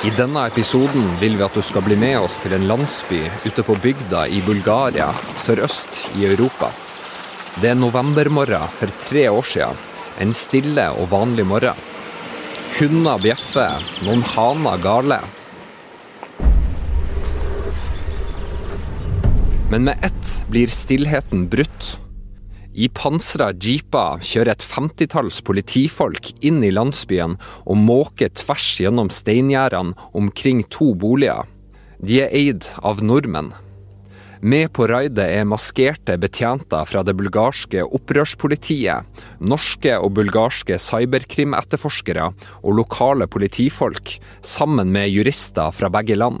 I denne episoden vil vi at du skal bli med oss til en landsby ute på bygda i Bulgaria, sørøst i Europa. Det er novembermorgen for tre år siden. En stille og vanlig morgen. Hunder bjeffer, noen haner gale. Men med ett blir stillheten brutt. I pansra jeeper kjører et femtitalls politifolk inn i landsbyen og måker tvers gjennom steingjerdene omkring to boliger. De er eid av nordmenn. Med på raidet er maskerte betjenter fra det bulgarske opprørspolitiet, norske og bulgarske cyberkrimetterforskere og lokale politifolk, sammen med jurister fra begge land.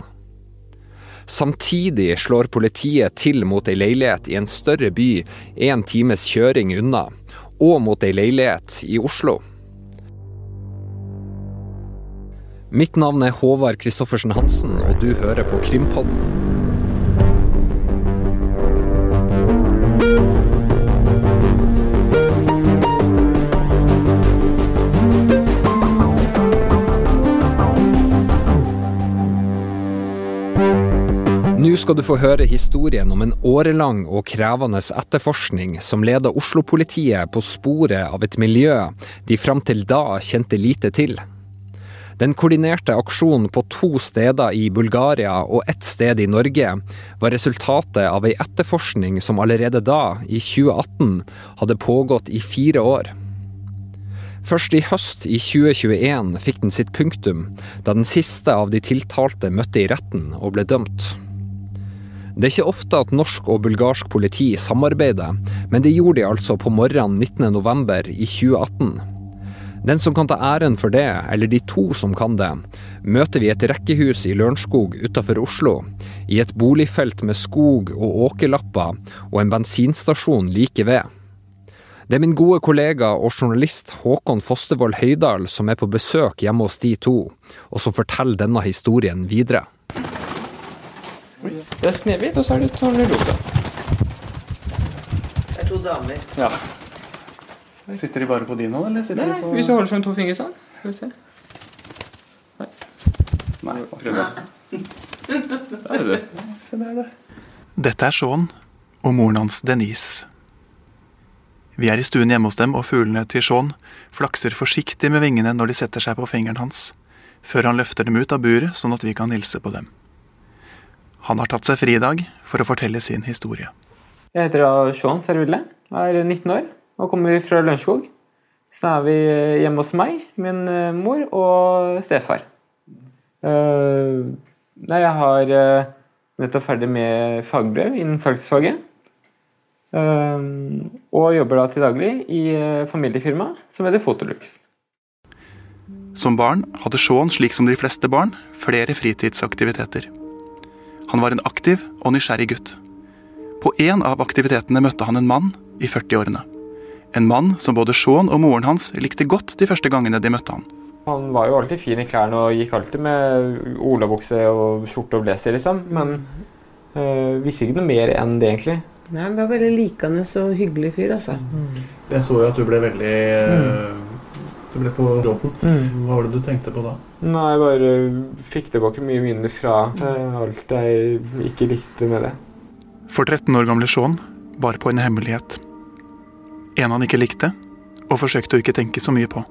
Samtidig slår politiet til mot ei leilighet i en større by en times kjøring unna, og mot ei leilighet i Oslo. Mitt navn er Håvard Kristoffersen Hansen, og du hører på Krimpodden. Nå skal du få høre historien om en årelang og krevende etterforskning som leda Oslo-politiet på sporet av et miljø de fram til da kjente lite til. Den koordinerte aksjonen på to steder i Bulgaria og ett sted i Norge var resultatet av ei etterforskning som allerede da, i 2018, hadde pågått i fire år. Først i høst i 2021 fikk den sitt punktum, da den siste av de tiltalte møtte i retten og ble dømt. Det er ikke ofte at norsk og bulgarsk politi samarbeider, men det gjorde de altså på morgenen 19.11. i 2018. Den som kan ta æren for det, eller de to som kan det, møter vi i et rekkehus i Lørenskog utafor Oslo, i et boligfelt med skog og åkerlapper og en bensinstasjon like ved. Det er min gode kollega og journalist Håkon Fostervoll Høydal som er på besøk hjemme hos de to, og som forteller denne historien videre. Det er Snehvit, og så er det Tornerose. Det er to damer. Ja. Sitter de bare på din hånd, eller sitter Nei, de på hvis du holder frem to fingre sånn. Skal vi se. Nei, Prøv. Der er du. se der, da. Dette er Sean og moren hans Denise. Vi er i stuen hjemme hos dem, og fuglene til Sean flakser forsiktig med vingene når de setter seg på fingeren hans, før han løfter dem ut av buret sånn at vi kan hilse på dem. Han har tatt seg fri i dag for å fortelle sin historie. Jeg heter da Sean Serville, er 19 år og kommer fra Lørenskog. Så er vi hjemme hos meg, min eh, mor og stefar. Uh, jeg har nettopp ferdig med fagbrev innen salgsfaget. Og jobber da til daglig i familiefirma som heter Fotolux. Som barn hadde Sean, slik som de fleste barn, flere fritidsaktiviteter. Han var en aktiv og nysgjerrig gutt. På en av aktivitetene møtte han en mann i 40-årene. En mann som både Sean og moren hans likte godt de første gangene de møtte han. Han var jo alltid fin i klærne og gikk alltid med olabukse og skjorte og blazer, liksom. Men øh, visste ikke noe mer enn det, egentlig. Nei, Han var veldig likende og hyggelig fyr, altså. Jeg så jo at du ble veldig eh, Du ble på gråten. Hva var det du tenkte på da? Nei, jeg bare fikk tilbake mye minner fra øh, alt jeg ikke likte med det. For 13 år gamle Sean bar på en hemmelighet. En han ikke likte, og forsøkte å ikke tenke så mye på.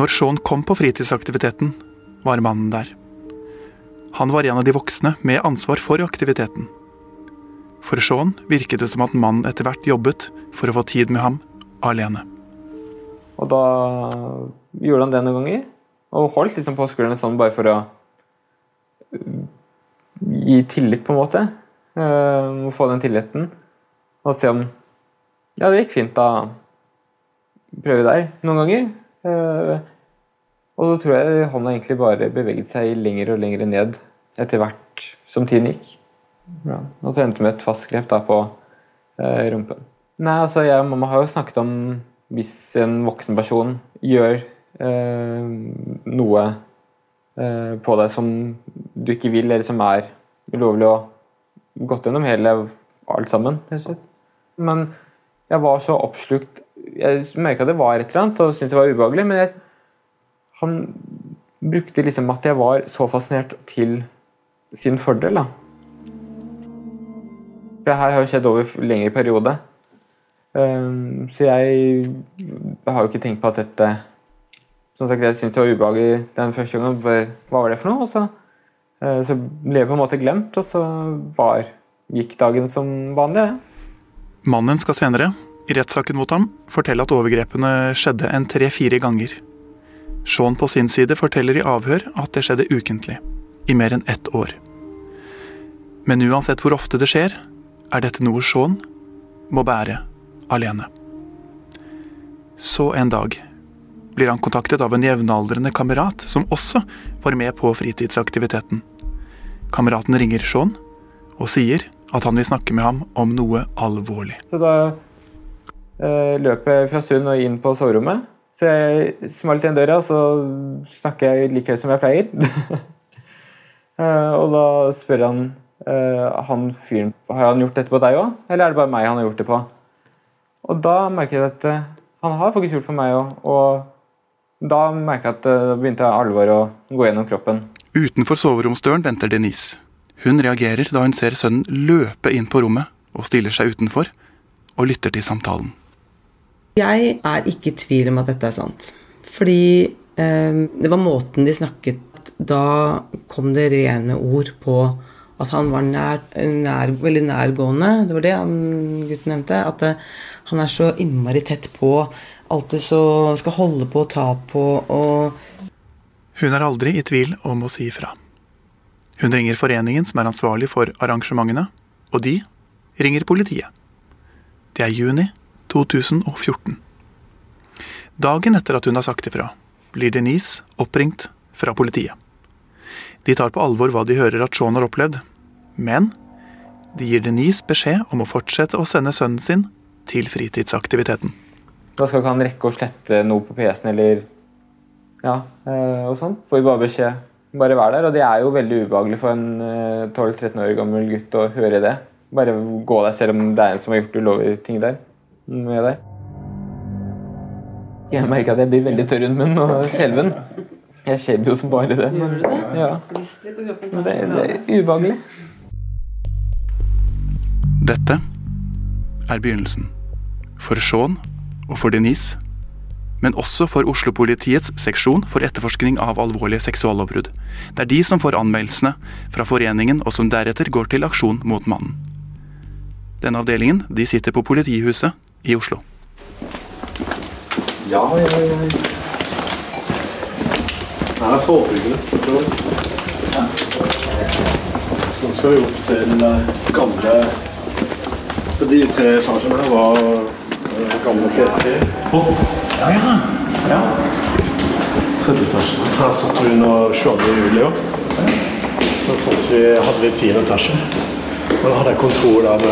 Når Sean kom på fritidsaktiviteten, var mannen der. Han var en av de voksne med ansvar for aktiviteten. For Sean virket det som at mannen etter hvert jobbet for å få tid med ham alene. Og da gjorde han det noen ganger. Og holdt liksom på skuldrene sånn bare for å gi tillit, på en måte. Uh, få den tilliten. Og se om Ja, det gikk fint, da prøver vi der noen ganger. Uh, og da tror jeg han egentlig bare beveget seg lenger og lenger ned etter hvert som tiden gikk. Ja. Og så endte det med et fast grep da på uh, rumpen. Nei, altså jeg og mamma har jo snakket om hvis en voksen person gjør eh, noe eh, på deg som du ikke vil, eller som er ulovlig og gått gjennom hele alt sammen. Men jeg var så oppslukt Jeg merka det var et eller annet og syntes det var ubehagelig, men jeg, han brukte liksom at jeg var så fascinert til sin fordel. da. For det her har jo skjedd over lengre periode. Um, så jeg har jo ikke tenkt på at dette Som sagt, jeg syntes det var ubehagelig den første gangen. Hva var det for noe? Og så, uh, så ble jeg på en måte glemt, og så var, gikk dagen som vanlig. Mannen skal senere, i rettssaken mot ham, fortelle at overgrepene skjedde en tre-fire ganger. Sean på sin side forteller i avhør at det skjedde ukentlig, i mer enn ett år. Men uansett hvor ofte det skjer, er dette noe Sean må bære alene. Så en dag blir han kontaktet av en jevnaldrende kamerat som også var med på fritidsaktiviteten. Kameraten ringer Sean og sier at han vil snakke med ham om noe alvorlig. Så da eh, løper jeg fra Sund og inn på soverommet. Så jeg smalt igjen døra, og så snakker jeg like høyt som jeg pleier. eh, og da spør han eh, han fyren Har han gjort dette på deg òg, eller er det bare meg han har gjort det på? Og da merker jeg at uh, han har faktisk gjort for meg òg. Og da merker jeg at da det begynte alvor å gå gjennom kroppen. Utenfor soveromsdøren venter Denise. Hun reagerer da hun ser sønnen løpe inn på rommet og stiller seg utenfor og lytter til samtalen. Jeg er ikke i tvil om at dette er sant. Fordi eh, det var måten de snakket Da kom det rene ord på at han var nær, nær, veldig nærgående. Det var det han, gutten nevnte. At uh, han er så innmari tett på. Alltid så skal holde på og ta på og Hun er aldri i tvil om å si ifra. Hun ringer foreningen som er ansvarlig for arrangementene, og de ringer politiet. Det er juni 2014. Dagen etter at hun har sagt ifra, blir Denise oppringt fra politiet. De tar på alvor hva de hører at Shaun har opplevd, men de gir Denise beskjed om å fortsette å sende sønnen sin til fritidsaktiviteten. Da skal ikke han rekke å slette noe på PC-en eller ja, eh, og sånn. Får vi bare beskjed. Bare vær der. Og det er jo veldig ubehagelig for en 12-13 år gammel gutt å høre det. Bare gå der selv om det er en som har gjort ulovlige ting der. Med deg. Jeg merker at jeg blir veldig tørr rundt munnen og skjelven. Jeg skjelver jo som bare det. Men, Gjør du det? ja, det, det er ubehagelig. Dette er begynnelsen. For Shaun og for Denise. Men også for Oslo-politiets seksjon for etterforskning av alvorlige seksuallovbrudd. Det er de som får anmeldelsene fra foreningen, og som deretter går til aksjon mot mannen. Denne avdelingen de sitter på politihuset i Oslo. Ja, ja, ja. Her er forebyggende. Så skal vi opp til den gamle Så de tre etasjene var uh, gamle prester. Ja, ja. ja. Tredje etasje. Her satt vi under 22. juli òg. Så satt vi, hadde vi tiende etasje. Og da hadde jeg kontor der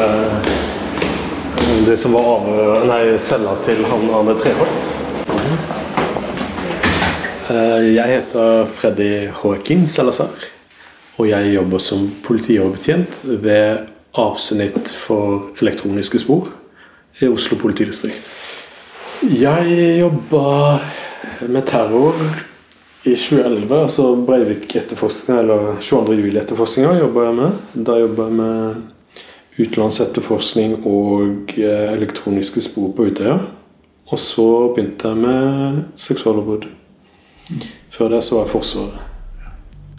med det som var av, nei, cella til han Arne Treholt. Eh, Jeg heter Freddy Hawkins, Salazar, og jeg jobber som politioverbetjent ved avsnitt for elektroniske spor i Oslo politidistrikt. Jeg jobba med terror i 2011, altså Breivik-etterforskninga, eller 22. juli-etterforskninga, jobba jeg med. Da jobba jeg med utenlandsetterforskning og eh, elektroniske spor på Utøya. Og så begynte jeg med seksuallovbrudd. Før det så var jeg Forsvaret.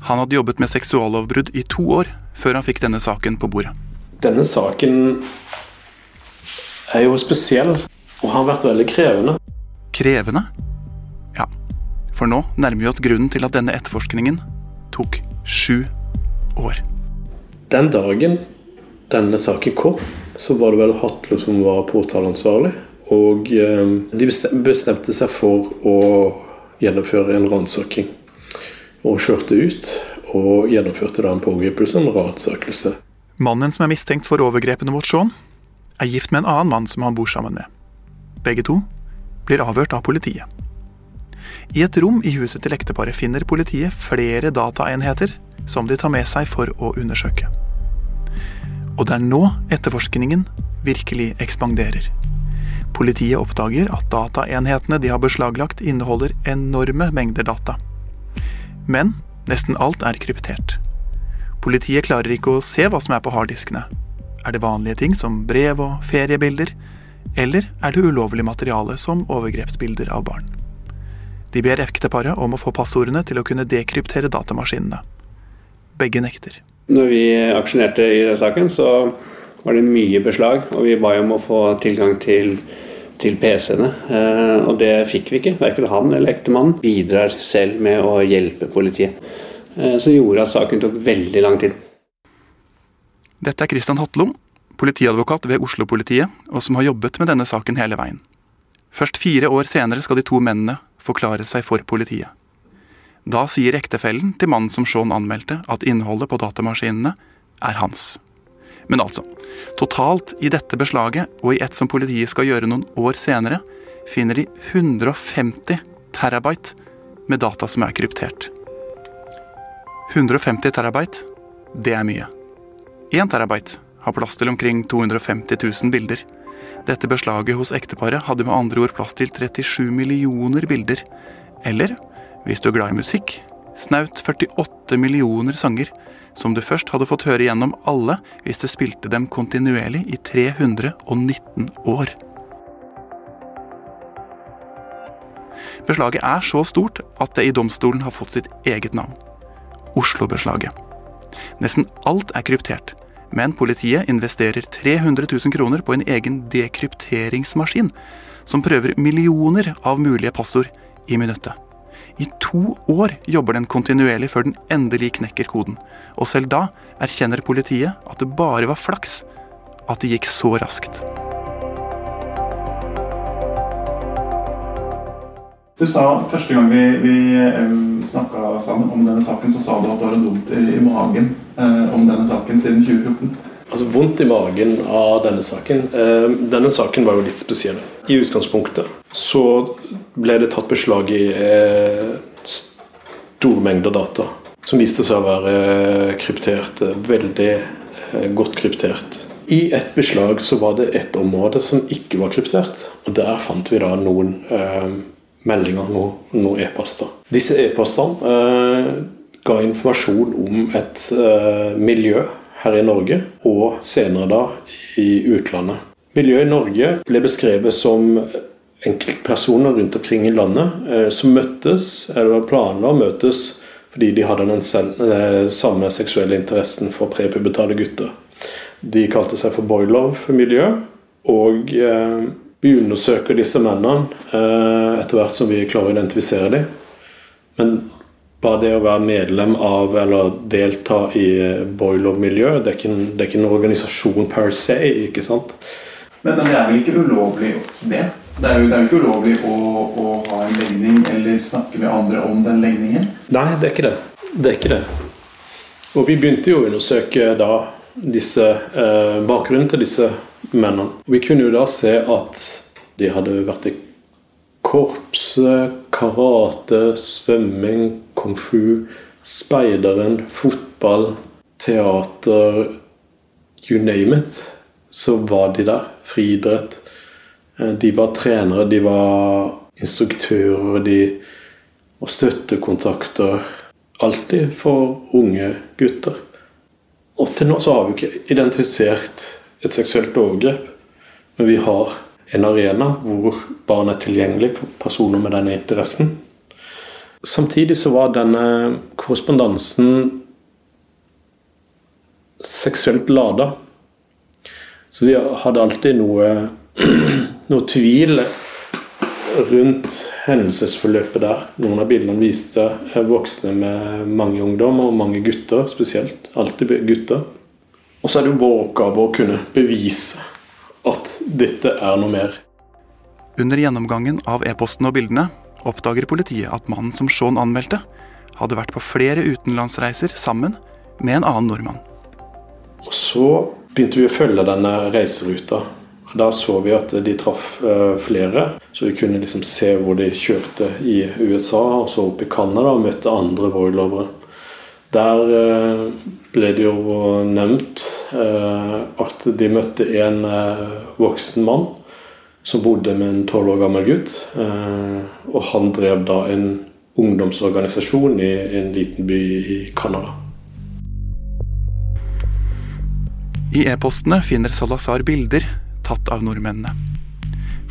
Han hadde jobbet med seksuallovbrudd i to år før han fikk denne saken på bordet. Denne saken er jo spesiell, og har vært veldig krevende. Krevende? Ja, for nå nærmer vi oss grunnen til at denne etterforskningen tok sju år. Den dagen denne saken kom, så var det vel Hatlo som var påtaleansvarlig. Og eh, de bestemte seg for å gjennomføre en ransaking. Og kjørte ut og gjennomførte da en pågripelse, en ransakelse. Mannen som er mistenkt for overgrepene mot Shaun, er gift med en annen mann som han bor sammen med. Begge to blir avhørt av politiet. I et rom i huset til ekteparet finner politiet flere dataenheter som de tar med seg for å undersøke. Og det er nå etterforskningen virkelig ekspanderer. Politiet oppdager at dataenhetene de har beslaglagt inneholder enorme mengder data. Men nesten alt er kryptert. Politiet klarer ikke å se hva som er på harddiskene. Er det vanlige ting som brev og feriebilder? Eller er det ulovlig materiale som overgrepsbilder av barn? De ber ekteparet om å få passordene til å kunne dekryptere datamaskinene. Begge nekter. Når vi aksjonerte i den saken, så var det mye beslag, og vi ba om å få tilgang til, til PC-ene. Eh, og det fikk vi ikke. Verken han eller ektemannen bidrar selv med å hjelpe politiet. Eh, som gjorde at saken tok veldig lang tid. Dette er Christian Hotlom, politiadvokat ved Oslo-politiet, og som har jobbet med denne saken hele veien. Først fire år senere skal de to mennene forklare seg for politiet. Da sier ektefellen til mannen som Shaun anmeldte, at innholdet på datamaskinene er hans. Men altså, totalt i dette beslaget, og i et som politiet skal gjøre noen år senere, finner de 150 terabyte med data som er kryptert. 150 terabyte, det er mye. 1 terabyte har plass til omkring 250 000 bilder. Dette beslaget hos ekteparet hadde med andre ord plass til 37 millioner bilder. Eller, hvis du er glad i musikk, snaut 48 millioner sanger, som du først hadde fått høre gjennom alle hvis du spilte dem kontinuerlig i 319 år. Beslaget er så stort at det i domstolen har fått sitt eget navn. Oslo-beslaget. Nesten alt er kryptert, men politiet investerer 300 000 kroner på en egen dekrypteringsmaskin, som prøver millioner av mulige passord i minuttet. I to år jobber den kontinuerlig før den endelig knekker koden, og selv da erkjenner politiet at det bare var flaks at det gikk så raskt. Du sa Første gang vi, vi snakka sammen om denne saken, så sa du at du har vondt i, magen eh, om denne saken siden 2014. Altså Vondt i magen av denne saken. Eh, denne saken var jo litt spesiell. I utgangspunktet så ble det tatt beslag i eh, store mengder data. Som viste seg å være eh, kryptert. Veldig eh, godt kryptert. I et beslag så var det et område som ikke var kryptert. Og der fant vi da noen eh, meldinger, noen e-poster. Disse e-postene eh, ga informasjon om et eh, miljø her i Norge, og senere da i utlandet. Miljøet i Norge ble beskrevet som enkeltpersoner rundt omkring i landet eh, som møttes, eller planla å møtes, fordi de hadde den eh, samme seksuelle interessen for prepubertale gutter. De kalte seg for boylove-miljø, og eh, vi undersøker disse mennene eh, etter hvert som vi klarer å identifisere dem. Men bare det å være medlem av eller delta i boiler-miljø, det, det, er ikke en organisasjon per se. ikke sant? Men, men det er vel ikke ulovlig, det? Det er jo, det er jo ikke ulovlig å, å, ha en legning eller snakke med andre om den legningen? Nei, det er ikke det. Det er ikke det. Og vi begynte jo å undersøke da disse, eh, bakgrunnen til disse mennene. Vi kunne jo da se at de hadde vært i korpset, karate, svømming, kung fu, speideren, fotball, teater You name it, så var de der. Friidrett. Eh, de var trenere, de var instruktører, de var støttekontakter. Alltid for unge gutter. Og til nå så har vi ikke identifisert et seksuelt overgrep, men vi har en arena hvor barn er tilgjengelig for personer med denne interessen. Samtidig så var denne korrespondansen seksuelt lada. Så vi hadde alltid noe, noe tvil rundt hendelsesforløpet der. Noen av bildene viste voksne med mange ungdommer og mange gutter spesielt. Alltid gutter. Og så er det vår oppgave å kunne bevise at dette er noe mer. Under gjennomgangen av e-posten og bildene oppdager politiet at mannen som Shaun anmeldte, hadde vært på flere utenlandsreiser sammen med en annen nordmann. Og Så begynte vi å følge denne reiseruta. Da så vi at de traff eh, flere, så vi kunne liksom se hvor de kjørte i USA og så opp i Canada og møtte andre boilovere. Der eh, ble det jo nevnt eh, at de møtte en eh, voksen mann som bodde med en tolv år gammel gutt. Og han drev da en ungdomsorganisasjon i en liten by i Canada. I e-postene finner Salazar bilder tatt av nordmennene.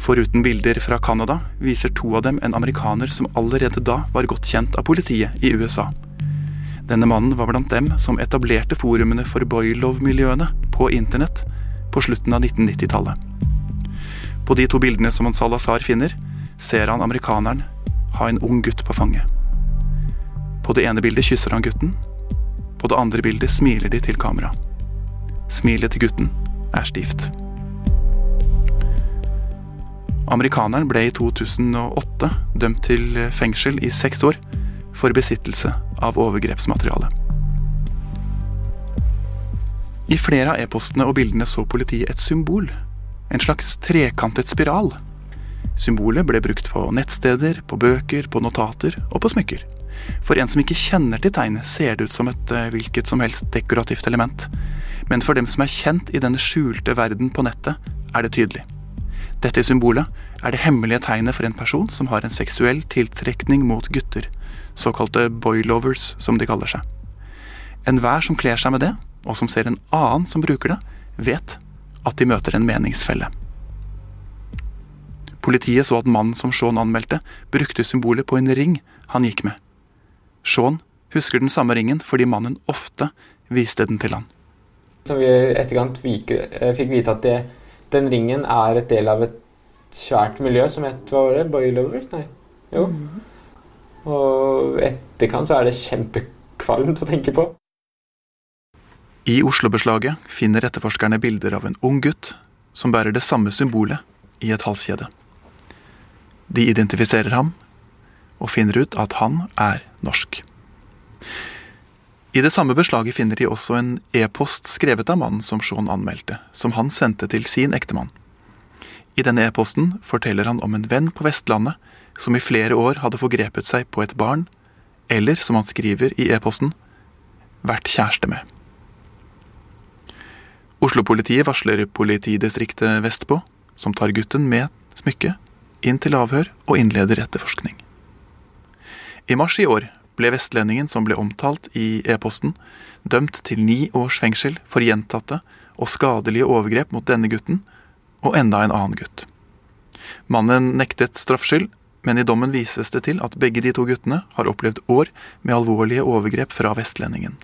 Foruten bilder fra Canada viser to av dem en amerikaner som allerede da var godt kjent av politiet i USA. Denne mannen var blant dem som etablerte forumene for boylove-miljøene på internett på slutten av 1990-tallet. På de to bildene som han Salazar finner, ser han amerikaneren ha en ung gutt på fanget. På det ene bildet kysser han gutten, på det andre bildet smiler de til kamera. Smilet til gutten er stivt. Amerikaneren ble i 2008 dømt til fengsel i seks år for besittelse av overgrepsmateriale. I flere av e-postene og bildene så politiet et symbol. En slags trekantet spiral. Symbolet ble brukt på nettsteder, på bøker, på notater og på smykker. For en som ikke kjenner til tegnet, ser det ut som et eh, hvilket som helst dekorativt element. Men for dem som er kjent i denne skjulte verden på nettet, er det tydelig. Dette symbolet er det hemmelige tegnet for en person som har en seksuell tiltrekning mot gutter, såkalte boylovers, som de kaller seg. Enhver som kler seg med det, og som ser en annen som bruker det, vet at de møter en meningsfelle. Politiet så at mannen som Shaun anmeldte, brukte symbolet på en ring han gikk med. Shaun husker den samme ringen fordi mannen ofte viste den til han. Som vi i etterkant eh, fikk vite at det, den ringen er et del av et svært miljø som het det? Boilovers? Nei. Jo. Mm. Og etterkant så er det kjempekvalmt å tenke på. I Oslo-beslaget finner etterforskerne bilder av en ung gutt som bærer det samme symbolet i et halskjede. De identifiserer ham og finner ut at han er norsk. I det samme beslaget finner de også en e-post skrevet av mannen som Shaun anmeldte, som han sendte til sin ektemann. I denne e-posten forteller han om en venn på Vestlandet som i flere år hadde forgrepet seg på et barn, eller som han skriver i e-posten, vært kjæreste med. Oslo-politiet varsler politidistriktet vestpå, som tar gutten med smykket inn til avhør og innleder etterforskning. I mars i år ble vestlendingen som ble omtalt i e-posten, dømt til ni års fengsel for gjentatte og skadelige overgrep mot denne gutten og enda en annen gutt. Mannen nektet straffskyld, men i dommen vises det til at begge de to guttene har opplevd år med alvorlige overgrep fra vestlendingen.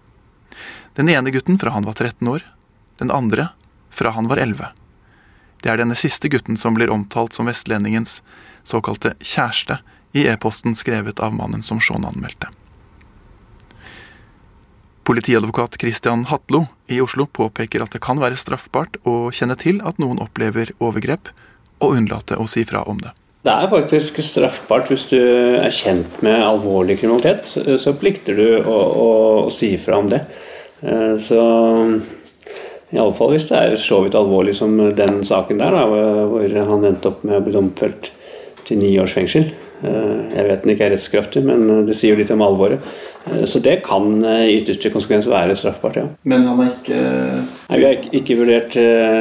Den ene gutten fra han var 13 år, den andre fra han var 11. Det er denne siste gutten som blir omtalt som vestlendingens såkalte kjæreste i e-posten skrevet av mannen som Shaun anmeldte. Politiadvokat Christian Hatlo i Oslo påpeker at det kan være straffbart å kjenne til at noen opplever overgrep, og unnlate å si fra om det. Det er faktisk straffbart hvis du er kjent med alvorlig kriminalitet. Så plikter du å, å, å si fra om det. Eh, så Iallfall hvis det er så vidt alvorlig som den saken der, da, hvor han endte opp med å bli domfelt til ni års fengsel. Eh, jeg vet den ikke er rettskraftig, men det sier jo litt om alvoret. Eh, så det kan i ytterste konsekvens være straffbart, ja. Men han er ikke Nei, Vi har ikke vurdert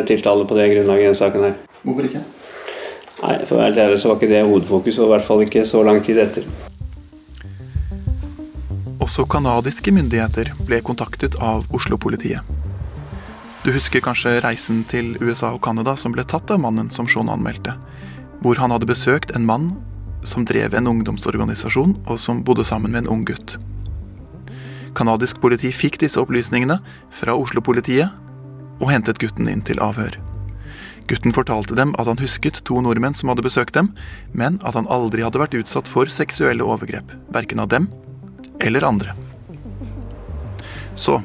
tiltale på det grunnlaget i denne saken her. Hvorfor ikke? Nei, For å være ærlig så var ikke det hovedfokus, og i hvert fall ikke så lang tid etter. Også canadiske myndigheter ble kontaktet av Oslo-politiet. Du husker kanskje reisen til USA og Canada som ble tatt av mannen som Shaun anmeldte, hvor han hadde besøkt en mann som drev en ungdomsorganisasjon, og som bodde sammen med en ung gutt. Canadisk politi fikk disse opplysningene fra Oslo-politiet og hentet gutten inn til avhør. Gutten fortalte dem at han husket to nordmenn som hadde besøkt dem, men at han aldri hadde vært utsatt for seksuelle overgrep, verken av dem eller andre. Så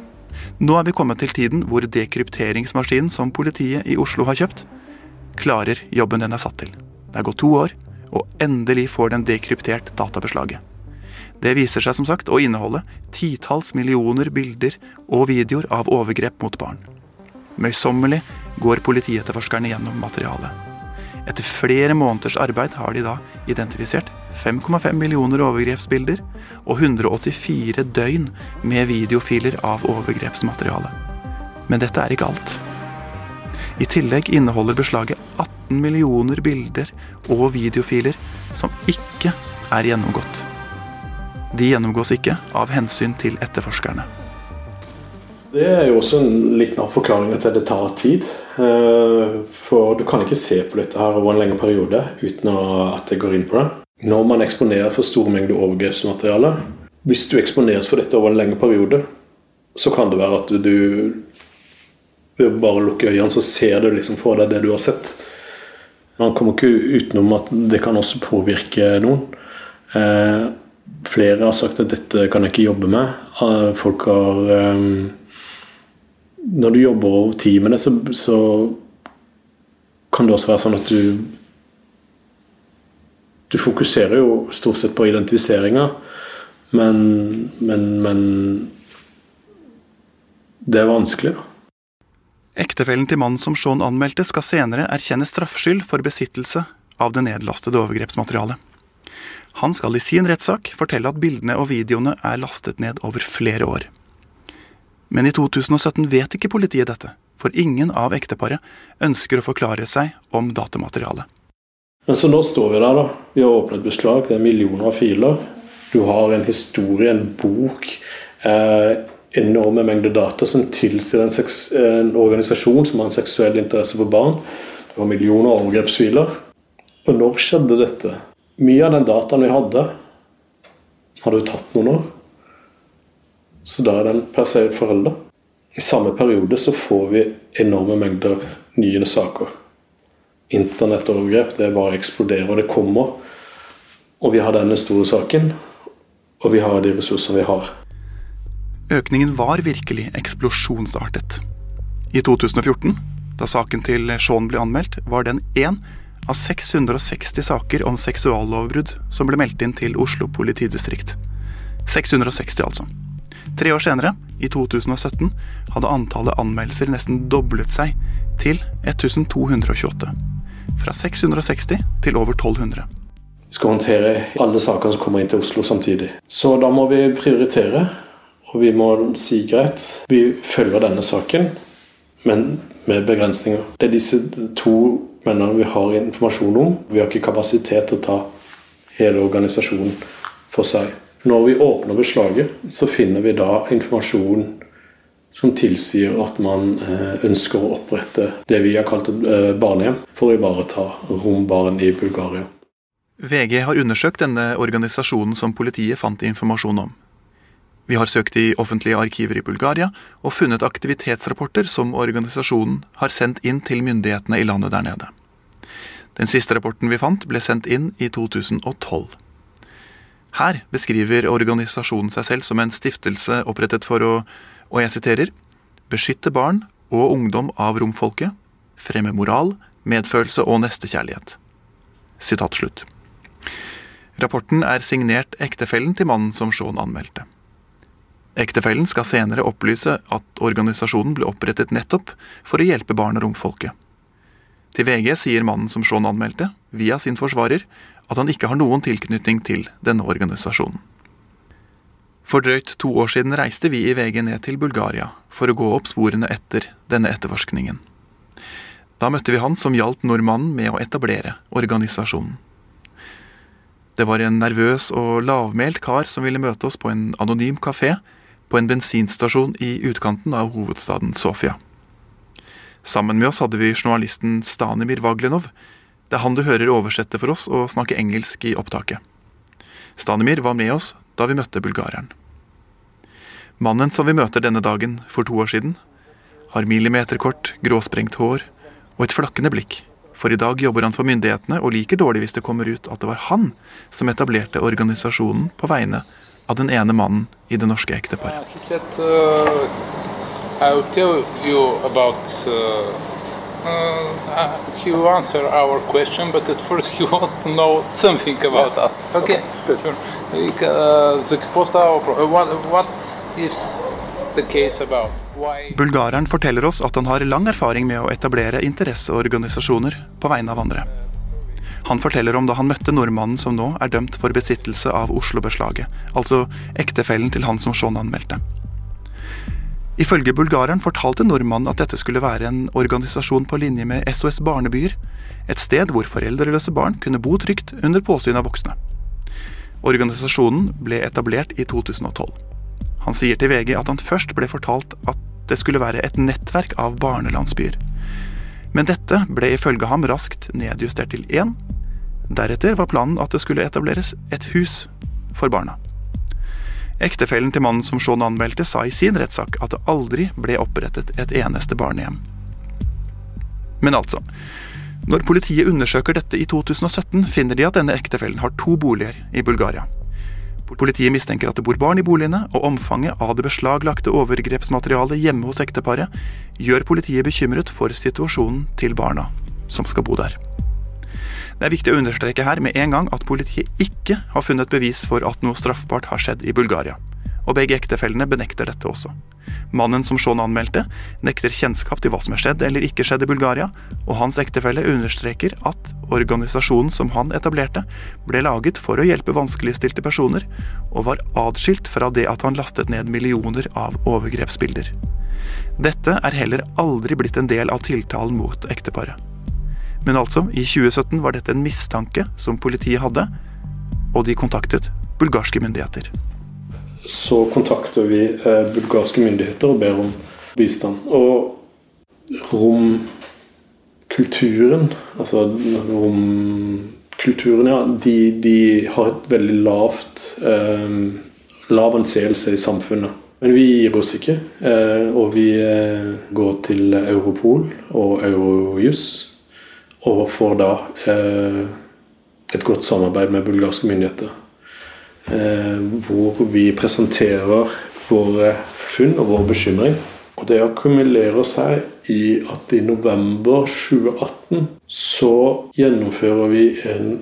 nå er vi kommet til tiden hvor dekrypteringsmaskinen som politiet i Oslo har kjøpt, klarer jobben den er satt til. Det er gått to år, og endelig får den dekryptert databeslaget. Det viser seg som sagt å inneholde titalls millioner bilder og videoer av overgrep mot barn. Møysommelig går politietterforskerne gjennom materialet. Etter flere måneders arbeid har de da identifisert 5,5 millioner overgrepsbilder og 184 døgn med videofiler av overgrepsmateriale. Men dette er ikke alt. I tillegg inneholder beslaget 18 millioner bilder og videofiler som ikke er gjennomgått. De gjennomgås ikke av hensyn til etterforskerne. Det er jo også en liten til at det tar tid. Eh, for du kan ikke se på dette her over en lengre periode uten at det går inn på det. Når man eksponerer for store mengder overgrepsmateriale Hvis du eksponeres for dette over en lengre periode, så kan det være at du, bare lukker øynene, så ser du liksom for deg det du har sett. Man kommer ikke utenom at det kan også påvirke noen. Eh, flere har sagt at dette kan jeg ikke jobbe med. Eh, folk har Når du jobber over tid med det, så, så kan det også være sånn at du Du fokuserer jo stort sett på identifiseringa, men, men, men det er vanskelig, da. Ektefellen til mannen som Shaun anmeldte, skal senere erkjenne straffskyld for besittelse av det nedlastede overgrepsmaterialet. Han skal i sin rettssak fortelle at bildene og videoene er lastet ned over flere år. Men i 2017 vet ikke politiet dette, for ingen av ekteparet ønsker å forklare seg om datamaterialet. Men så nå står vi der, da. Vi har åpnet beslag. Det er millioner av filer. Du har en historie, en bok. Eh, enorme mengder data som tilsier en, en, organisasjon som har en seksuell interesse for barn. Det var millioner av overgrepsfiler. Og når skjedde dette? Mye av den dataen vi hadde, hadde jo tatt noen år. Så da er den per se forelda. I samme periode så får vi enorme mengder nye saker. Internettovergrep det bare eksploderer, og det kommer. Og vi har denne store saken, og vi har de ressursene vi har. Økningen var virkelig eksplosjonsartet. I 2014, da saken til Shaun ble anmeldt, var den én av 660 saker om seksuallovbrudd som ble meldt inn til Oslo politidistrikt. 660, altså. Tre år senere, i 2017, hadde antallet anmeldelser nesten doblet seg til 1228. Fra 660 til over 1200. Vi skal håndtere alle sakene som kommer inn til Oslo samtidig. Så da må vi prioritere. Og vi må si greit, vi følger denne saken, men med begrensninger. Det er disse to mennene vi har informasjon om. Vi har ikke kapasitet til å ta hele organisasjonen for seg. Når vi åpner beslaget, så finner vi da informasjon som tilsier at man eh, ønsker å opprette det vi har kalt et eh, barnehjem, for å ivareta rombarn i Bulgaria. VG har undersøkt denne organisasjonen som politiet fant informasjon om. Vi har søkt i offentlige arkiver i Bulgaria og funnet aktivitetsrapporter som organisasjonen har sendt inn til myndighetene i landet der nede. Den siste rapporten vi fant, ble sendt inn i 2012. Her beskriver organisasjonen seg selv som en stiftelse opprettet for å, og jeg siterer, beskytte barn og ungdom av romfolket, fremme moral, medfølelse og nestekjærlighet. Sitat slutt. Rapporten er signert ektefellen til mannen som Shaun anmeldte. Ektefellen skal senere opplyse at organisasjonen ble opprettet nettopp for å hjelpe barn og romfolket. Til VG sier mannen som Shaun anmeldte, via sin forsvarer, at han ikke har noen tilknytning til denne organisasjonen. For drøyt to år siden reiste vi i VG ned til Bulgaria for å gå opp sporene etter denne etterforskningen. Da møtte vi han som hjalp nordmannen med å etablere organisasjonen. Det var en nervøs og lavmælt kar som ville møte oss på en anonym kafé på en bensinstasjon i utkanten av hovedstaden Sofia. Sammen med oss hadde vi journalisten Stanimir Vaglenov. Det er han du hører oversette for oss og snakke engelsk i opptaket. Stanimir var med oss da vi møtte bulgareren. Mannen som vi møter denne dagen for to år siden, har millimeterkort, gråsprengt hår og et flakkende blikk. For i dag jobber han for myndighetene og liker dårlig hvis det kommer ut at det var han som etablerte organisasjonen på vegne av den ene mannen i det norske ekteparet. Uh, he will answer our question, but at first he wants to know something about us. Okay, good. Sure. Uh, what, what is the case about? Why? Bulgareren forteller oss at han har lang erfaring med å etablere interesseorganisasjoner på vegne av andre. Han forteller om da han møtte nordmannen som nå er dømt for besittelse av Oslo-beslaget, altså ektefellen til han som Shaun anmeldte. Ifølge bulgareren fortalte nordmannen at dette skulle være en organisasjon på linje med SOS Barnebyer, et sted hvor foreldreløse barn kunne bo trygt under påsyn av voksne. Organisasjonen ble etablert i 2012. Han sier til VG at han først ble fortalt at det skulle være et nettverk av barnelandsbyer. Men dette ble ifølge ham raskt nedjustert til én. Deretter var planen at det skulle etableres et hus for barna. Ektefellen til mannen som Shaun anmeldte, sa i sin rettssak at det aldri ble opprettet et eneste barnehjem. Men altså. Når politiet undersøker dette i 2017, finner de at denne ektefellen har to boliger i Bulgaria. Politiet mistenker at det bor barn i boligene, og omfanget av det beslaglagte overgrepsmaterialet hjemme hos ekteparet gjør politiet bekymret for situasjonen til barna som skal bo der. Det er viktig å understreke her med en gang at politiet ikke har funnet bevis for at noe straffbart har skjedd i Bulgaria og begge ektefellene benekter dette også. Mannen som Shaun anmeldte, nekter kjennskap til hva som er skjedd eller ikke skjedd i Bulgaria, og hans ektefelle understreker at organisasjonen som han etablerte, ble laget for å hjelpe vanskeligstilte personer, og var atskilt fra det at han lastet ned millioner av overgrepsbilder. Dette er heller aldri blitt en del av tiltalen mot ekteparet. Men altså, i 2017 var dette en mistanke som politiet hadde, og de kontaktet bulgarske myndigheter så kontakter vi eh, bulgarske myndigheter og ber om bistand. Og romkulturen, altså romkulturen, ja, de, de, har et veldig lavt eh, lav anseelse i samfunnet. Men vi gir oss ikke, eh, og vi eh, går til Europol og Eurojus og får da eh, et godt samarbeid med bulgarske myndigheter. Eh, hvor vi presenterer våre funn og vår bekymring. Og Det akkumulerer seg i at i november 2018 så gjennomfører vi en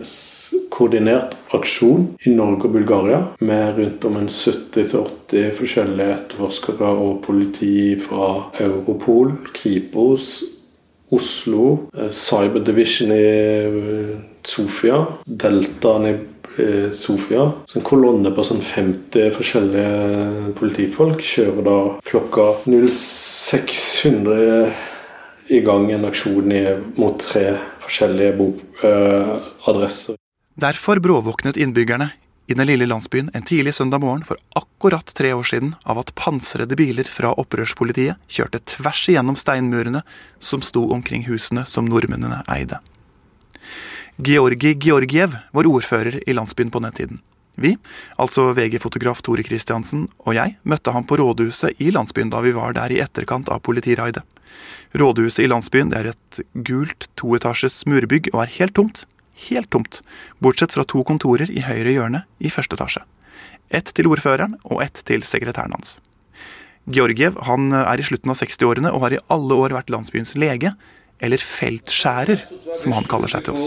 koordinert aksjon i Norge og Bulgaria med rundt om en 70-80 forskjellige etterforskere og politi fra Europol, Kripos, Oslo, eh, Cyber Division i eh, Sofia, Deltaen i Eh, Sofia. Så en kolonne på sånn 50 forskjellige politifolk kjører da klokka 0600 i gang en aksjon mot tre forskjellige adresser. Derfor bråvåknet innbyggerne i den lille landsbyen en tidlig søndag morgen for akkurat tre år siden av at pansrede biler fra opprørspolitiet kjørte tvers igjennom steinmurene som sto omkring husene som nordmennene eide. Georgi Georgiev var ordfører i landsbyen på den tiden. Vi, altså VG-fotograf Tore Kristiansen og jeg, møtte ham på rådhuset i landsbyen da vi var der i etterkant av politiraidet. Rådhuset i landsbyen er et gult toetasjes murbygg og er helt tomt helt tomt, bortsett fra to kontorer i høyre hjørne i første etasje. Ett til ordføreren og ett til sekretæren hans. Georgiev han er i slutten av 60-årene og har i alle år vært landsbyens lege, eller feltskjærer, som han kaller seg til oss.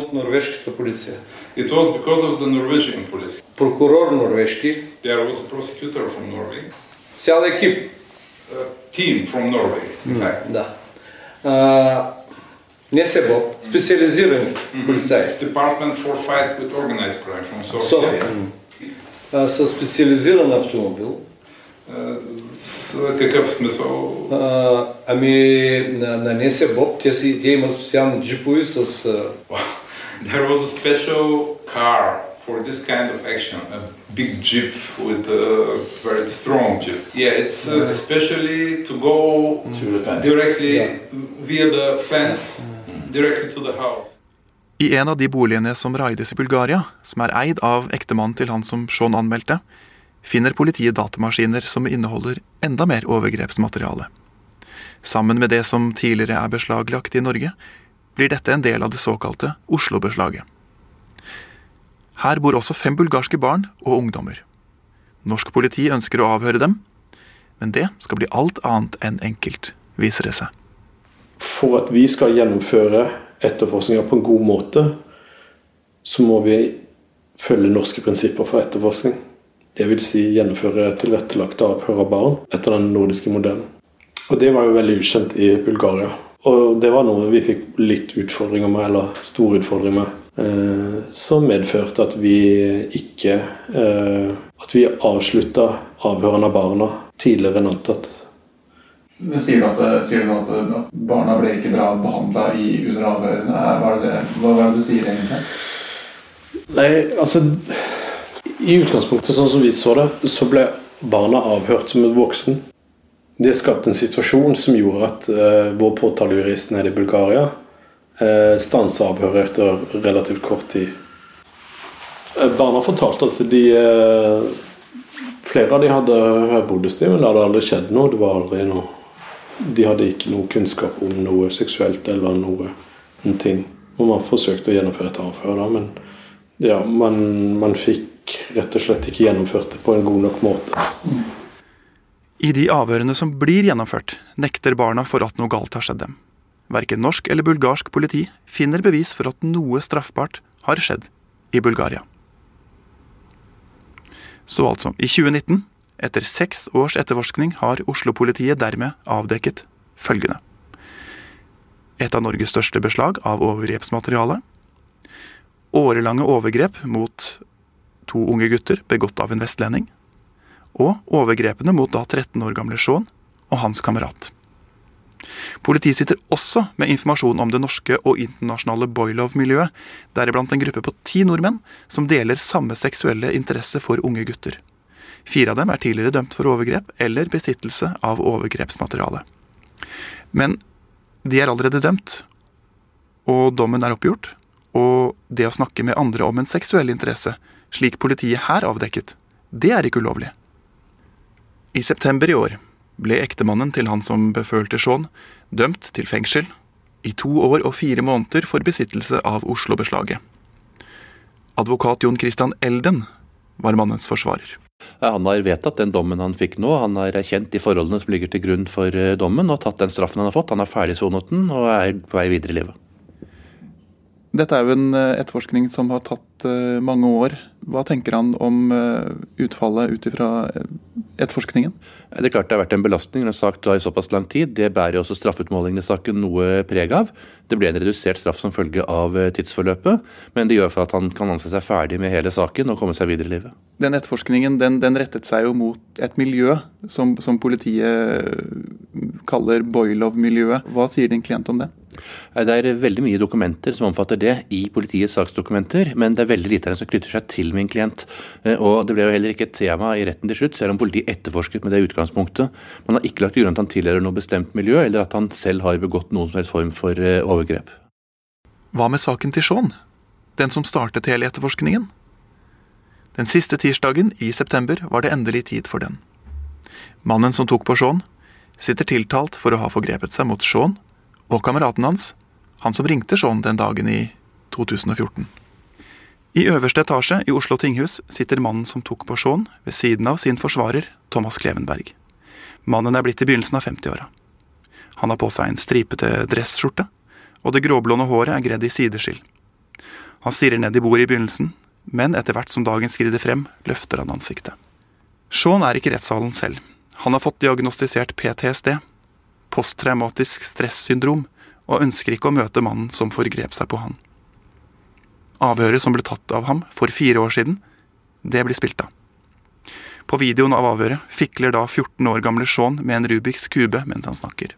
Prokurør norveski. Team from Norway. Mm. Da. Uh, не СЕБО, специализирани полицаи. Department for Fight with Organized Crime from Sofia. София. А, със специализиран автомобил. С какъв смисъл? А, ами на, на НСБОП те, си, те имат специални джипови с... There was a special car for this kind of action, a big jeep with a very strong jeep. Yeah, it's uh, especially to go directly yeah. via the fence, directly to the house. I en av de boligene som raides i Bulgaria, som er eid av ektemannen til han som Shaun anmeldte, finner politiet datamaskiner som inneholder enda mer overgrepsmateriale. Sammen med det som tidligere er beslaglagt i Norge, blir dette en del av det såkalte Oslo-beslaget. Her bor også fem bulgarske barn og ungdommer. Norsk politi ønsker å avhøre dem, men det skal bli alt annet enn enkelt, viser det seg. For at vi skal gjennomføre etterforskninga på en god måte, så må vi følge norske prinsipper for etterforskning. Dvs. Si gjennomføre tilrettelagte avhør av barn etter den nordiske modellen. Og Det var jo veldig ukjent i Bulgaria. Og det var noe vi fikk litt utfordringer med, eller store utfordringer med. Eh, som medførte at vi ikke eh, At vi avslutta avhørene av barna tidligere enn antatt. Men Sier du at, sier du at, at barna ble ikke bra behandla under avhørene? Hva er, det, hva er det du sier egentlig? Nei, altså I utgangspunktet, sånn som vi så det, så ble barna avhørt som en voksen. Det skapte en situasjon som gjorde at uh, vår påtalejurist nede i Bulgaria uh, stansa avhøret etter relativt kort tid. Uh, barna fortalte at de uh, Flere av de hadde høybodestiv, men det hadde aldri skjedd noe. Det var aldri noe De hadde ikke noe kunnskap om noe seksuelt eller noe en ting. Og man forsøkte å gjennomføre et avhør, da, men ja, man, man fikk rett og slett ikke gjennomført det på en god nok måte. I de avhørene som blir gjennomført, nekter barna for at noe galt har skjedd dem. Verken norsk eller bulgarsk politi finner bevis for at noe straffbart har skjedd i Bulgaria. Så altså, i 2019, etter seks års etterforskning, har Oslo-politiet dermed avdekket følgende. Et av Norges største beslag av overgrepsmateriale. Årelange overgrep mot to unge gutter begått av en vestlending. Og overgrepene mot da 13 år gamle Shaun og hans kamerat. Politiet sitter også med informasjon om det norske og internasjonale boylove-miljøet, deriblant en gruppe på ti nordmenn som deler samme seksuelle interesse for unge gutter. Fire av dem er tidligere dømt for overgrep eller besittelse av overgrepsmateriale. Men de er allerede dømt, og dommen er oppgjort. Og det å snakke med andre om en seksuell interesse, slik politiet her avdekket, det er ikke ulovlig. I september i år ble ektemannen til han som befølte Shaun, dømt til fengsel i to år og fire måneder for besittelse av Oslo-beslaget. Advokat Jon Christian Elden var mannens forsvarer. Han har vedtatt den dommen han fikk nå. Han har erkjent de forholdene som ligger til grunn for eh, dommen, og tatt den straffen han har fått. Han har ferdigsonet den og er på vei videre i livet. Dette er jo en eh, etterforskning som har tatt eh, mange år. Hva tenker han om utfallet ut ifra etterforskningen? Det er klart det har vært en belastning når en sak tar såpass lang tid. Det bærer også straffeutmålingen i saken noe preg av. Det ble en redusert straff som følge av eh, tidsforløpet, men det gjør for at han kan anse seg ferdig med hele saken og komme seg videre i livet. Den etterforskningen den, den rettet seg jo mot et miljø som, som politiet kaller Boilov-miljøet. Hva sier din klient om det? Det er veldig mye dokumenter som omfatter det i politiets saksdokumenter, men det er veldig lite av det som knytter seg til min klient. Eh, og Det ble jo heller ikke et tema i retten til slutt, selv om politiet etterforsket med det utgangspunktet. Man har ikke lagt til grunn at han tilhører noe bestemt miljø, eller at han selv har begått noen som helst form for eh, overgrep. Hva med saken til Shaun? Den som startet hele etterforskningen? Den siste tirsdagen i september var det endelig tid for den. Mannen som tok på Shaun, sitter tiltalt for å ha forgrepet seg mot Shaun og kameraten hans, han som ringte Shaun den dagen i 2014. I øverste etasje i Oslo tinghus sitter mannen som tok på Shaun, ved siden av sin forsvarer, Thomas Klevenberg. Mannen er blitt i begynnelsen av 50-åra. Han har på seg en stripete dressskjorte, og det gråblonde håret er gredd i sideskill. Han stirrer ned i bordet i begynnelsen, men etter hvert som dagen skrider frem, løfter han ansiktet. Shaun er ikke rettssalen selv. Han har fått diagnostisert PTSD, posttraumatisk stressyndrom, og ønsker ikke å møte mannen som forgrep seg på han. Avhøret som ble tatt av ham for fire år siden, det blir spilt av. På videoen av avhøret fikler da 14 år gamle Shaun med en Rubiks kube mens han snakker.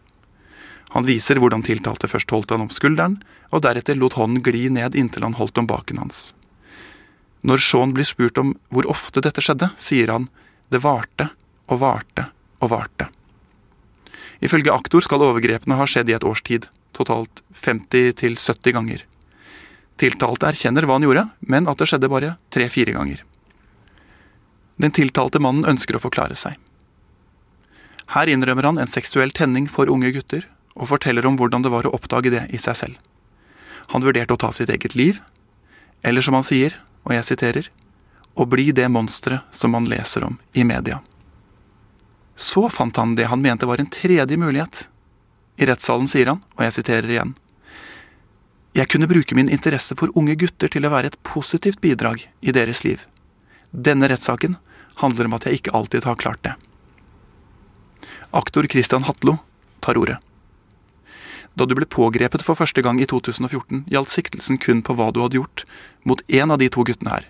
Han viser hvordan tiltalte først holdt han om skulderen, og deretter lot hånden gli ned inntil han holdt om baken hans. Når Shaun blir spurt om hvor ofte dette skjedde, sier han det varte og varte og varte. Ifølge aktor skal overgrepene ha skjedd i et års tid, totalt 50-70 ganger. Tiltalte erkjenner hva han gjorde, men at det skjedde bare tre-fire ganger. Den tiltalte mannen ønsker å forklare seg. Her innrømmer han en seksuell tenning for unge gutter, og forteller om hvordan det var å oppdage det i seg selv. Han vurderte å ta sitt eget liv, eller som han sier, og jeg siterer, å bli det monsteret som man leser om i media. Så fant han det han mente var en tredje mulighet. I rettssalen sier han, og jeg siterer igjen, Jeg kunne bruke min interesse for unge gutter til å være et positivt bidrag i deres liv. Denne rettssaken handler om at jeg ikke alltid har klart det. Aktor Christian Hatlo tar ordet. Da du ble pågrepet for første gang i 2014, gjaldt siktelsen kun på hva du hadde gjort mot én av de to guttene her.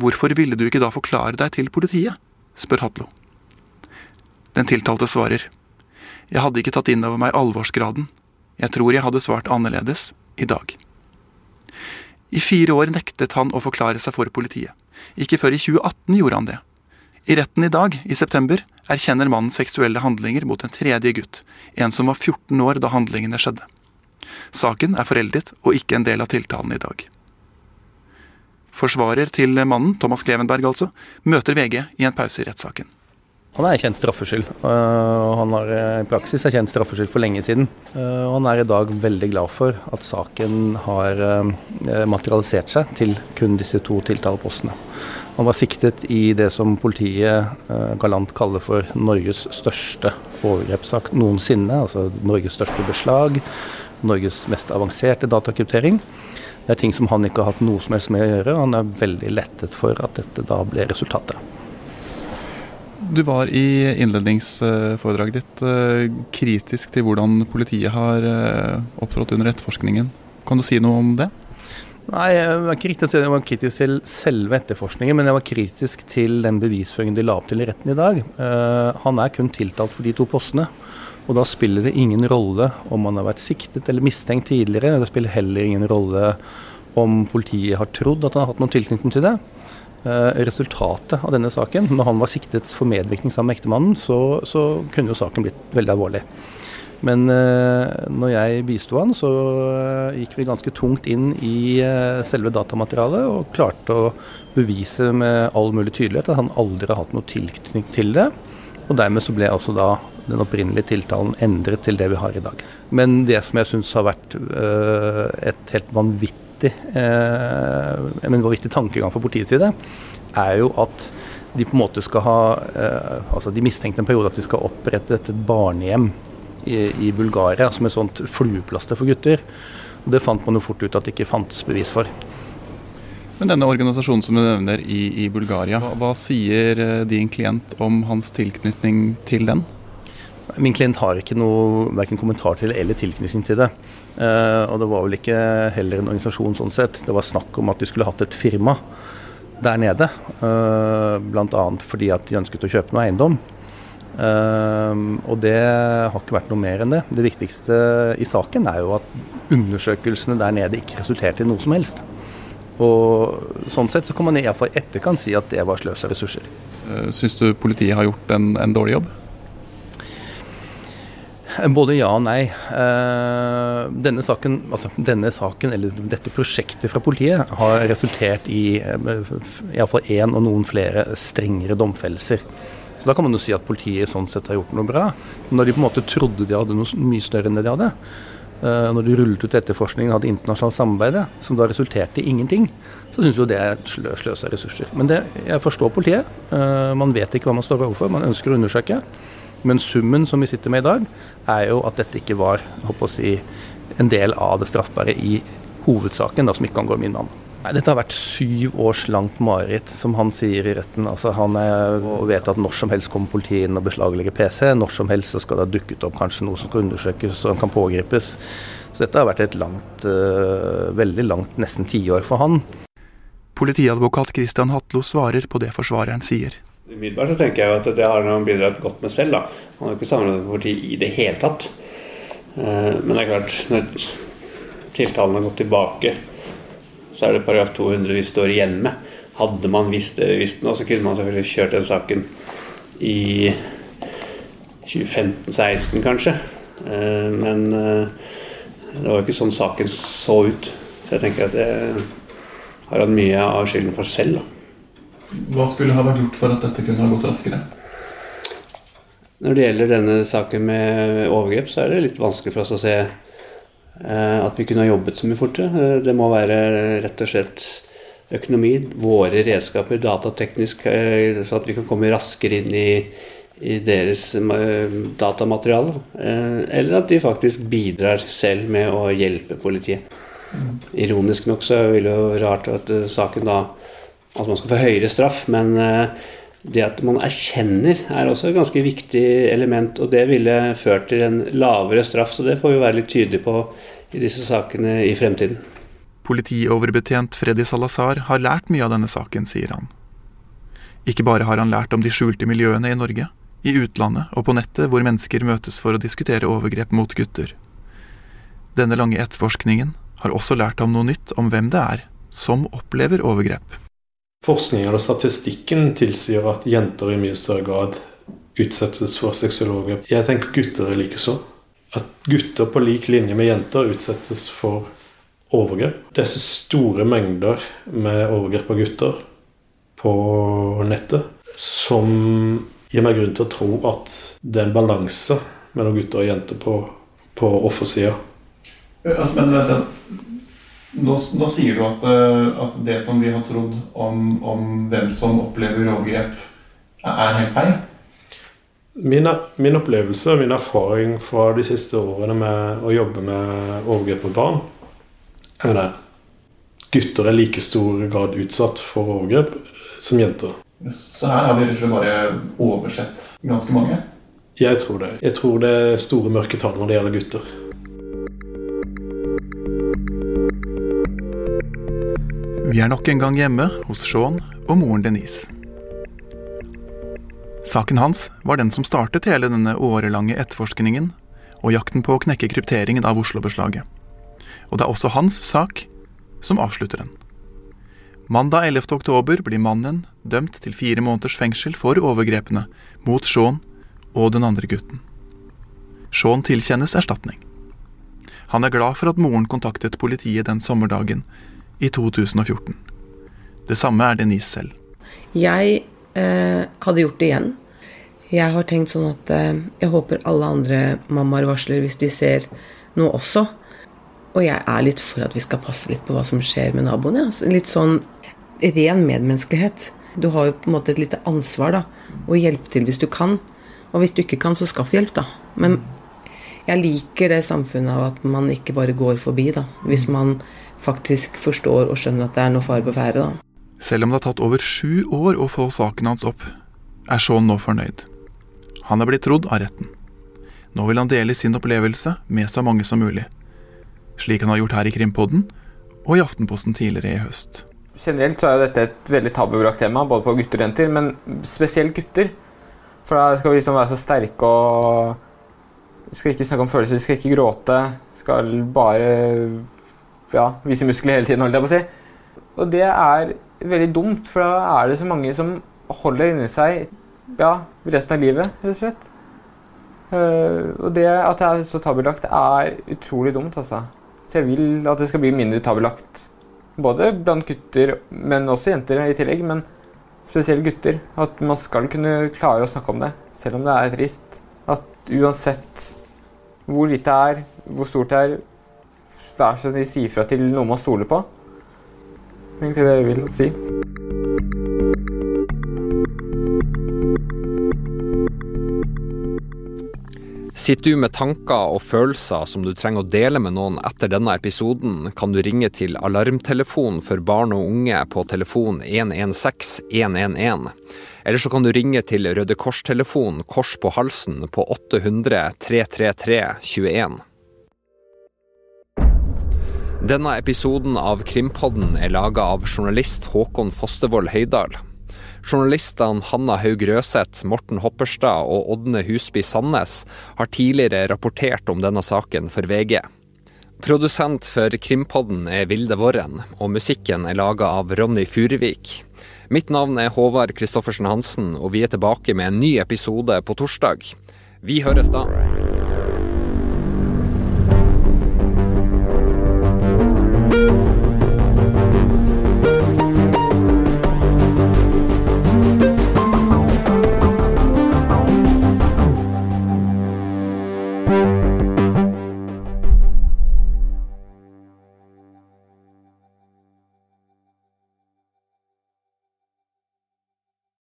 Hvorfor ville du ikke da forklare deg til politiet? spør Hatlo. Den tiltalte svarer. Jeg hadde ikke tatt inn over meg alvorsgraden. Jeg tror jeg hadde svart annerledes i dag. I fire år nektet han å forklare seg for politiet. Ikke før i 2018 gjorde han det. I retten i dag, i september, erkjenner mannen seksuelle handlinger mot en tredje gutt, en som var 14 år da handlingene skjedde. Saken er foreldet og ikke en del av tiltalen i dag. Forsvarer til mannen, Thomas Klevenberg altså, møter VG i en pause i rettssaken. Han er kjent straffskyld, og han har i praksis erkjent straffskyld for lenge siden. Og han er i dag veldig glad for at saken har materialisert seg til kun disse to tiltalepostene. Han var siktet i det som politiet galant kaller for Norges største overgrepssak noensinne. Altså Norges største beslag, Norges mest avanserte datakryptering. Det er ting som han ikke har hatt noe som helst med å gjøre. og Han er veldig lettet for at dette da ble resultatet. Du var i innledningsforedraget ditt kritisk til hvordan politiet har opptrådt under etterforskningen. Kan du si noe om det? Nei, jeg var, kritisk, jeg var kritisk til selve etterforskningen, men jeg var kritisk til den bevisføringen de la opp til i retten i dag. Han er kun tiltalt for de to postene. Og da spiller det ingen rolle om han har vært siktet eller mistenkt tidligere. Det spiller heller ingen rolle om politiet har trodd at han har hatt noen tilknytning til det. Resultatet av denne saken, når han var siktet for medvirkning sammen med ektemannen, så, så kunne jo saken blitt veldig alvorlig. Men når jeg bisto han, så gikk vi ganske tungt inn i selve datamaterialet og klarte å bevise med all mulig tydelighet at han aldri har hatt noe tilknytning til det. Og dermed så ble altså da den opprinnelige tiltalen endret til det vi har i dag. Men det som jeg syns har vært eh, et helt vanvittig, øh, en vanvittig tankegang fra politiets side, er jo at de på en måte skal ha øh, Altså de mistenkte en periode at de skal opprette et barnehjem i, i Bulgaria som et sånt flueplaster for gutter. Og Det fant man jo fort ut at det ikke fantes bevis for. Men denne organisasjonen som du nevner i, i Bulgaria, hva, hva, sier din klient om hans tilknytning til den? Min klient har ikke noe verken kommentar til eller tilknytning til det. Uh, og det var vel ikke heller en organisasjon sånn sett. Det var snakk om at de skulle hatt et firma der nede. Uh, Bl.a. fordi at de ønsket å kjøpe noe eiendom. Uh, og det har ikke vært noe mer enn det. Det viktigste i saken er jo at undersøkelsene der nede ikke resulterte i noe som helst. Og sånn sett så kan man iallfall etterkant si at det var sløs av ressurser. Syns du politiet har gjort en, en dårlig jobb? Både ja og nei. Denne saken, altså denne saken, eller dette prosjektet fra politiet, har resultert i iallfall én og noen flere strengere domfellelser. Så da kan man jo si at politiet sånn sett har gjort noe bra. Når de på en måte trodde de hadde noe mye større enn det de hadde, når de rullet ut etterforskningen og hadde internasjonalt samarbeid, som da resulterte i ingenting, så syns jo det er slø sløs av ressurser. Men det, jeg forstår politiet. Man vet ikke hva man står overfor, man ønsker å undersøke. Men summen som vi sitter med i dag, er jo at dette ikke var å si, en del av det straffbare i hovedsaken, da, som ikke angår min mann. Nei, Dette har vært syv års langt mareritt, som han sier i retten. Altså, han er, vet at når som helst kommer politiet inn og beslaglegger PC. Når som helst så skal det ha dukket opp kanskje noe som skal undersøkes og kan pågripes. Så dette har vært et langt, uh, veldig langt, nesten tiår for han. Politiadvokat Christian Hatlo svarer på det forsvareren sier. Umiddelbart så tenker jeg jo at det har han bidratt godt med selv. da. Han har jo ikke samarbeidet med politiet i det hele tatt. Men det er klart, når tiltalen har gått tilbake, så er det paragraf 200 vi står igjen med. Hadde man visst det vi nå, så kunne man selvfølgelig kjørt den saken i 2015-16 kanskje. Men det var jo ikke sånn saken så ut. Så jeg tenker at det har hatt mye av skylden for selv. da. Hva skulle ha vært gjort for at dette kunne ha gått raskere? Når det gjelder denne saken med overgrep, så er det litt vanskelig for oss å se at vi kunne ha jobbet så mye fortere. Det må være rett og slett økonomi, våre redskaper datateknisk, så at vi kan komme raskere inn i, i deres datamateriale. Eller at de faktisk bidrar selv med å hjelpe politiet. Ironisk nok så ville det jo rart at saken da at man skal få høyere straff, men det at man erkjenner, er også et ganske viktig element. Og det ville ført til en lavere straff, så det får vi være litt tydelige på i disse sakene i fremtiden. Politioverbetjent Freddy Salazar har lært mye av denne saken, sier han. Ikke bare har han lært om de skjulte miljøene i Norge, i utlandet og på nettet hvor mennesker møtes for å diskutere overgrep mot gutter. Denne lange etterforskningen har også lært ham noe nytt om hvem det er som opplever overgrep. Forskningen og statistikken tilsier at jenter i mye større grad utsettes for sexologer. Jeg tenker gutter er likeså. At gutter på lik linje med jenter utsettes for overgrep. Det er så store mengder med overgrep av gutter på nettet som gir meg grunn til å tro at det er en balanse mellom gutter og jenter på, på offersida. Altså, men vent, nå, nå, sier du at, eh, at, det som vi har trodd om, om hvem som opplever overgrep, er helt feil? Min, min, opplevelse og min erfaring fra de siste årene med å jobbe med overgrep mot barn, er det. Gutter er like stor grad utsatt for overgrep som jenter. Så her har vi rett og slett bare oversett ganske mange? Jeg tror det. Jeg tror det er store mørketall når det gjelder gutter. Vi er nok en gang hjemme hos Sean og moren Denise. Saken hans var den som startet hele denne årelange etterforskningen og jakten på å knekke krypteringen av Oslo-beslaget. Og det er også hans sak som avslutter den. Mandag 11. oktober blir mannen dømt til fire måneders fengsel for overgrepene mot Sean og den andre gutten. Sean tilkjennes erstatning. Han er glad for at moren kontaktet politiet den sommerdagen i 2014. Det samme er Denise selv. Jeg eh, hadde gjort det igjen. Jeg har tenkt sånn at eh, jeg håper alle andre mammaer varsler hvis de ser noe også. Og jeg er litt for at vi skal passe litt på hva som skjer med naboene. Ja. litt sånn ren medmenneskelighet. Du har jo på en måte et lite ansvar da, å hjelpe til hvis du kan. Og hvis du ikke kan, så skaff hjelp, da. Men jeg liker det samfunnet av at man ikke bare går forbi, da. Hvis man faktisk forstår og skjønner at det er noe fare på ferde. Selv om det har tatt over sju år å få saken hans opp, er Shaun nå fornøyd. Han er blitt trodd av retten. Nå vil han dele sin opplevelse med så mange som mulig. Slik han har gjort her i Krimpodden og i Aftenposten tidligere i høst. Generelt så er jo dette et veldig tabubelagt tema, både på gutter og jenter, men spesielt gutter. For da skal vi liksom være så sterke og Vi skal ikke snakke om følelser, vi skal ikke gråte. Skal bare ja, vise muskler hele tiden, holdt jeg på å si. Og det er veldig dumt, for da er det så mange som holder inni seg ja, resten av livet, rett og slett. Uh, og det at det er så tabulagt, er utrolig dumt, altså. Så jeg vil at det skal bli mindre tabulagt. Både blant gutter, men også jenter i tillegg. Men spesielt gutter. At man skal kunne klare å snakke om det, selv om det er trist. At uansett hvor litt det er, hvor stort det er, vær så snill si ifra til noen man stoler på. Egentlig det jeg vil si. Sitter du med tanker og følelser som du trenger å dele med noen etter denne episoden, kan du ringe til Alarmtelefonen for barn og unge på telefon 116 111. Eller så kan du ringe til Røde Kors-telefonen Kors på halsen på 800 333 21. Denne episoden av Krimpodden er laga av journalist Håkon Fostervoll Høydal. Journalistene Hanna Haug Røseth, Morten Hopperstad og Ådne Husby Sandnes har tidligere rapportert om denne saken for VG. Produsent for Krimpodden er Vilde Våren, og musikken er laga av Ronny Furuvik. Mitt navn er Håvard Christoffersen Hansen, og vi er tilbake med en ny episode på torsdag. Vi høres da.